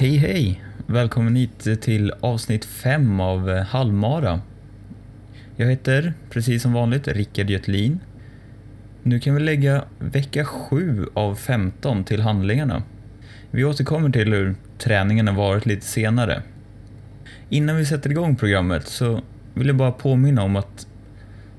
Hej hej! Välkommen hit till avsnitt 5 av eh, Halvmara. Jag heter, precis som vanligt, Rickard Götlin. Nu kan vi lägga vecka 7 av 15 till handlingarna. Vi återkommer till hur träningen har varit lite senare. Innan vi sätter igång programmet så vill jag bara påminna om att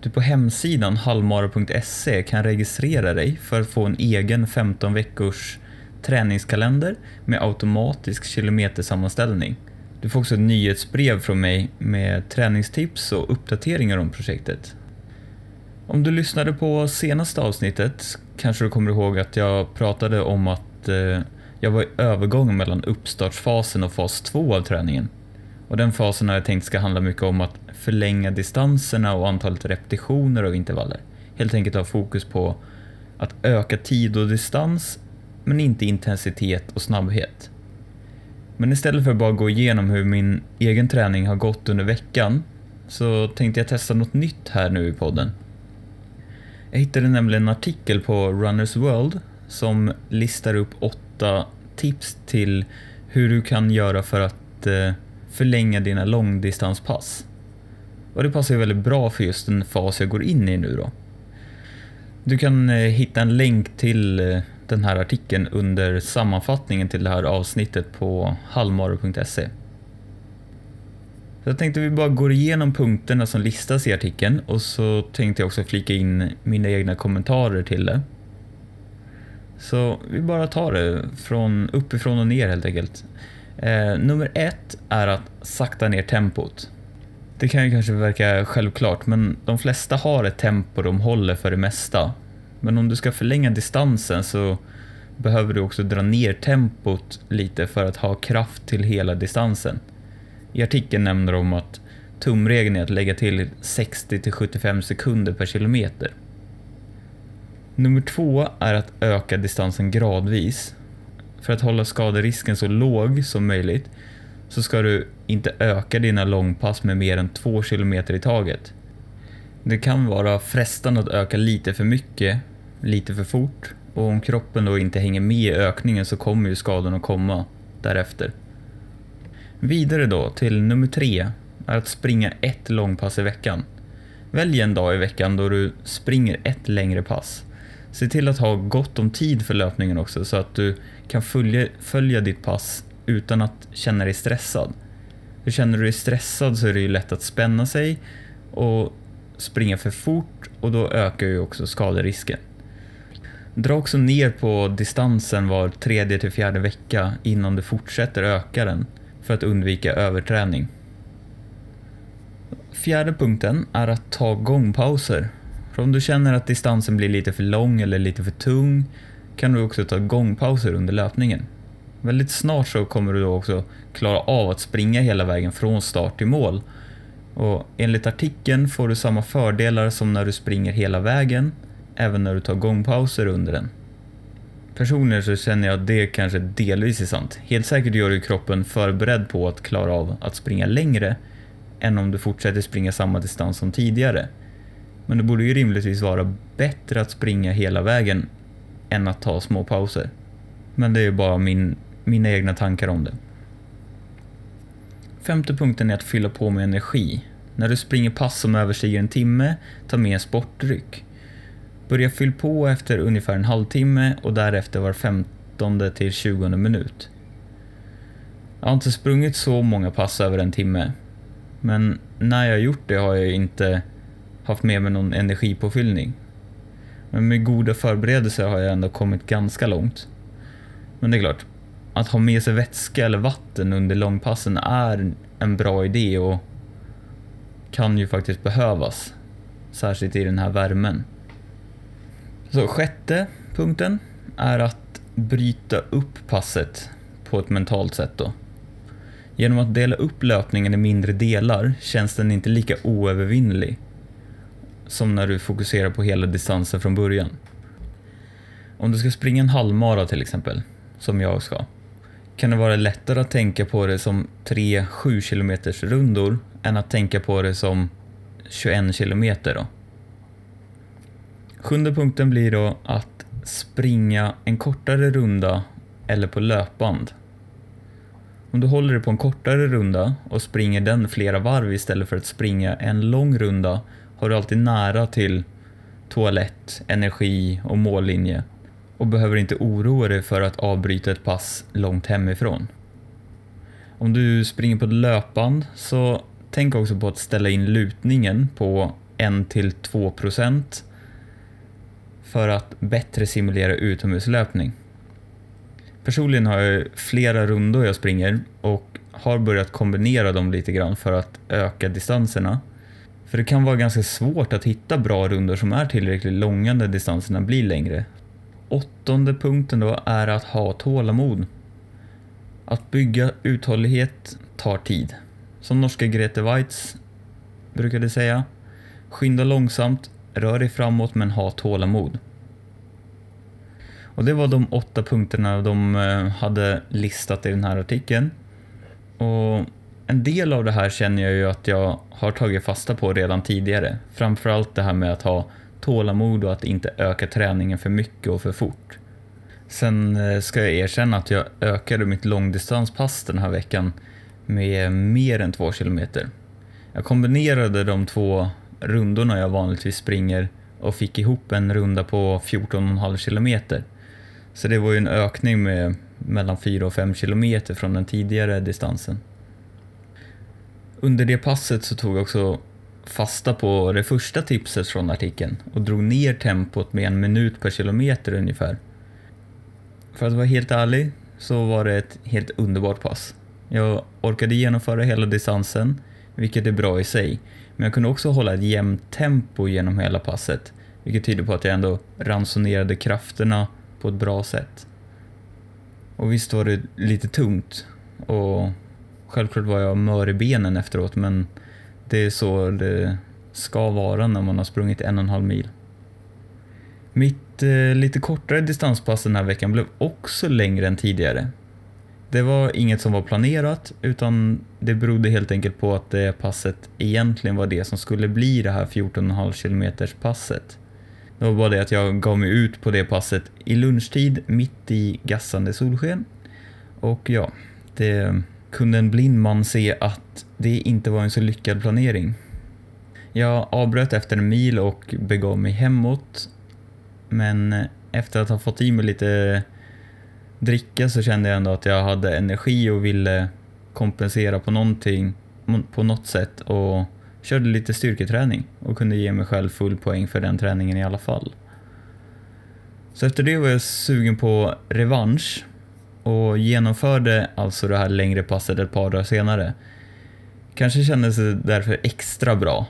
du på hemsidan halvmara.se kan registrera dig för att få en egen 15 veckors träningskalender med automatisk kilometersammanställning. Du får också ett nyhetsbrev från mig med träningstips och uppdateringar om projektet. Om du lyssnade på senaste avsnittet kanske du kommer ihåg att jag pratade om att eh, jag var i övergången mellan uppstartsfasen och fas 2 av träningen. Och den fasen har jag tänkt ska handla mycket om att förlänga distanserna och antalet repetitioner och intervaller. Helt enkelt ha fokus på att öka tid och distans men inte intensitet och snabbhet. Men istället för att bara gå igenom hur min egen träning har gått under veckan så tänkte jag testa något nytt här nu i podden. Jag hittade nämligen en artikel på Runners World som listar upp åtta tips till hur du kan göra för att eh, förlänga dina långdistanspass. Och det passar ju väldigt bra för just den fas jag går in i nu då. Du kan eh, hitta en länk till eh, den här artikeln under sammanfattningen till det här avsnittet på halvmaro.se. Jag tänkte vi bara går igenom punkterna som listas i artikeln och så tänkte jag också flika in mina egna kommentarer till det. Så vi bara tar det från uppifrån och ner helt enkelt. Eh, nummer ett är att sakta ner tempot. Det kan ju kanske verka självklart, men de flesta har ett tempo de håller för det mesta. Men om du ska förlänga distansen så behöver du också dra ner tempot lite för att ha kraft till hela distansen. I artikeln nämner de att tumregeln är att lägga till 60-75 sekunder per kilometer. Nummer två är att öka distansen gradvis. För att hålla skaderisken så låg som möjligt så ska du inte öka dina långpass med mer än 2 km i taget. Det kan vara frestande att öka lite för mycket, lite för fort och om kroppen då inte hänger med i ökningen så kommer ju skadorna komma därefter. Vidare då till nummer tre är att springa ett långpass i veckan. Välj en dag i veckan då du springer ett längre pass. Se till att ha gott om tid för löpningen också så att du kan följa, följa ditt pass utan att känna dig stressad. För känner du dig stressad så är det ju lätt att spänna sig och springa för fort och då ökar ju också skaderisken. Dra också ner på distansen var tredje till fjärde vecka innan du fortsätter öka den för att undvika överträning. Fjärde punkten är att ta gångpauser. För om du känner att distansen blir lite för lång eller lite för tung kan du också ta gångpauser under löpningen. Väldigt snart så kommer du då också klara av att springa hela vägen från start till mål. Och enligt artikeln får du samma fördelar som när du springer hela vägen, även när du tar gångpauser under den. Personligen så känner jag att det kanske delvis är sant. Helt säkert gör du kroppen förberedd på att klara av att springa längre än om du fortsätter springa samma distans som tidigare. Men det borde ju rimligtvis vara bättre att springa hela vägen än att ta små pauser. Men det är ju bara min, mina egna tankar om det. Femte punkten är att fylla på med energi. När du springer pass som överstiger en timme, ta med sportdryck. Börja fyll på efter ungefär en halvtimme och därefter var 15 till 20 minut. Jag har inte sprungit så många pass över en timme, men när jag gjort det har jag inte haft med mig någon energipåfyllning. Men med goda förberedelser har jag ändå kommit ganska långt. Men det är klart, att ha med sig vätska eller vatten under långpassen är en bra idé och kan ju faktiskt behövas. Särskilt i den här värmen. Så sjätte punkten är att bryta upp passet på ett mentalt sätt då. Genom att dela upp löpningen i mindre delar känns den inte lika oövervinnelig som när du fokuserar på hela distansen från början. Om du ska springa en halvmara till exempel, som jag ska, kan det vara lättare att tänka på det som tre 7 km rundor än att tänka på det som 21 kilometer då. Sjunde punkten blir då att springa en kortare runda eller på löpband. Om du håller dig på en kortare runda och springer den flera varv istället för att springa en lång runda har du alltid nära till toalett, energi och mållinje och behöver inte oroa dig för att avbryta ett pass långt hemifrån. Om du springer på ett löpband så tänk också på att ställa in lutningen på 1-2% för att bättre simulera utomhuslöpning. Personligen har jag flera rundor jag springer och har börjat kombinera dem lite grann för att öka distanserna. För det kan vara ganska svårt att hitta bra rundor som är tillräckligt långa när distanserna blir längre. Åttonde punkten då är att ha tålamod. Att bygga uthållighet tar tid. Som norska Grete Weitz brukade säga. Skynda långsamt, rör dig framåt men ha tålamod. Och det var de åtta punkterna de eh, hade listat i den här artikeln. Och en del av det här känner jag ju att jag har tagit fasta på redan tidigare. Framförallt det här med att ha tålamod och att inte öka träningen för mycket och för fort. Sen eh, ska jag erkänna att jag ökade mitt långdistanspass den här veckan med mer än två kilometer. Jag kombinerade de två rundorna jag vanligtvis springer och fick ihop en runda på 14,5 kilometer. Så det var ju en ökning med mellan 4 och 5 kilometer från den tidigare distansen. Under det passet så tog jag också fasta på det första tipset från artikeln och drog ner tempot med en minut per kilometer ungefär. För att vara helt ärlig så var det ett helt underbart pass. Jag orkade genomföra hela distansen, vilket är bra i sig, men jag kunde också hålla ett jämnt tempo genom hela passet, vilket tyder på att jag ändå ransonerade krafterna på ett bra sätt. Och visst var det lite tungt och självklart var jag mör i benen efteråt men det är så det ska vara när man har sprungit en och en halv mil. Mitt eh, lite kortare distanspass den här veckan blev också längre än tidigare. Det var inget som var planerat utan det berodde helt enkelt på att det passet egentligen var det som skulle bli det här 14,5 km passet. Det var bara det att jag gav mig ut på det passet i lunchtid mitt i gassande solsken. Och ja, det kunde en blind man se att det inte var en så lyckad planering. Jag avbröt efter en mil och begav mig hemåt. Men efter att ha fått i mig lite dricka så kände jag ändå att jag hade energi och ville kompensera på någonting, på något sätt och körde lite styrketräning och kunde ge mig själv full poäng för den träningen i alla fall. Så efter det var jag sugen på revansch och genomförde alltså det här längre passet ett par dagar senare. Kanske kändes det därför extra bra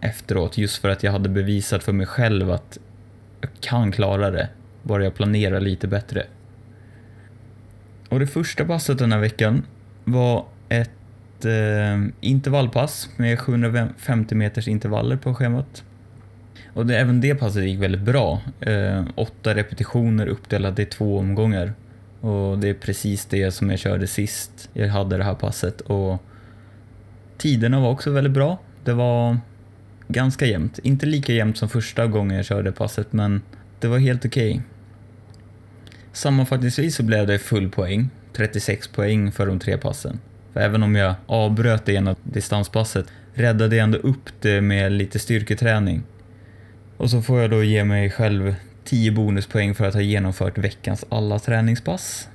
efteråt just för att jag hade bevisat för mig själv att jag kan klara det, bara jag planerar lite bättre. Och det första passet den här veckan var ett eh, intervallpass med 750 meters intervaller på schemat. Och det, även det passet gick väldigt bra. Eh, åtta repetitioner uppdelade i två omgångar. Och det är precis det som jag körde sist jag hade det här passet. Och tiderna var också väldigt bra. Det var ganska jämnt. Inte lika jämnt som första gången jag körde passet, men det var helt okej. Okay. Sammanfattningsvis så blev det full poäng, 36 poäng för de tre passen. För även om jag avbröt det ena distanspasset räddade jag ändå upp det med lite styrketräning. Och så får jag då ge mig själv 10 bonuspoäng för att ha genomfört veckans alla träningspass.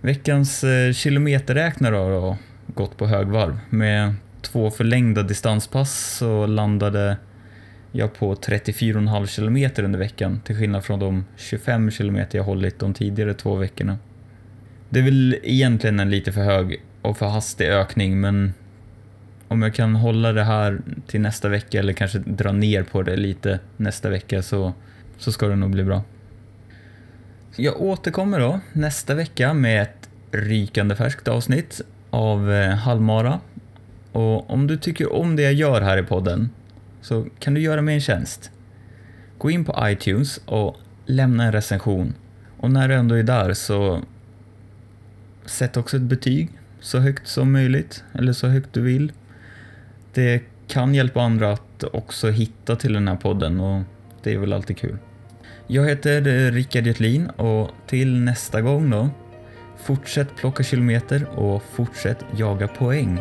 Veckans eh, kilometerräknare har då gått på högvarv. Med två förlängda distanspass så landade jag på 34,5 kilometer under veckan till skillnad från de 25 kilometer jag hållit de tidigare två veckorna. Det är väl egentligen en lite för hög och för hastig ökning men om jag kan hålla det här till nästa vecka eller kanske dra ner på det lite nästa vecka så, så ska det nog bli bra. Jag återkommer då nästa vecka med ett rykande färskt avsnitt av eh, Halmara. Halvmara. Och om du tycker om det jag gör här i podden så kan du göra mig en tjänst. Gå in på iTunes och lämna en recension. Och när du ändå är där så sätt också ett betyg så högt som möjligt, eller så högt du vill. Det kan hjälpa andra att också hitta till den här podden och det är väl alltid kul. Jag heter eh, Rickard Götlin och till nästa gång då, Fortsätt plocka kilometer och fortsätt jaga poäng.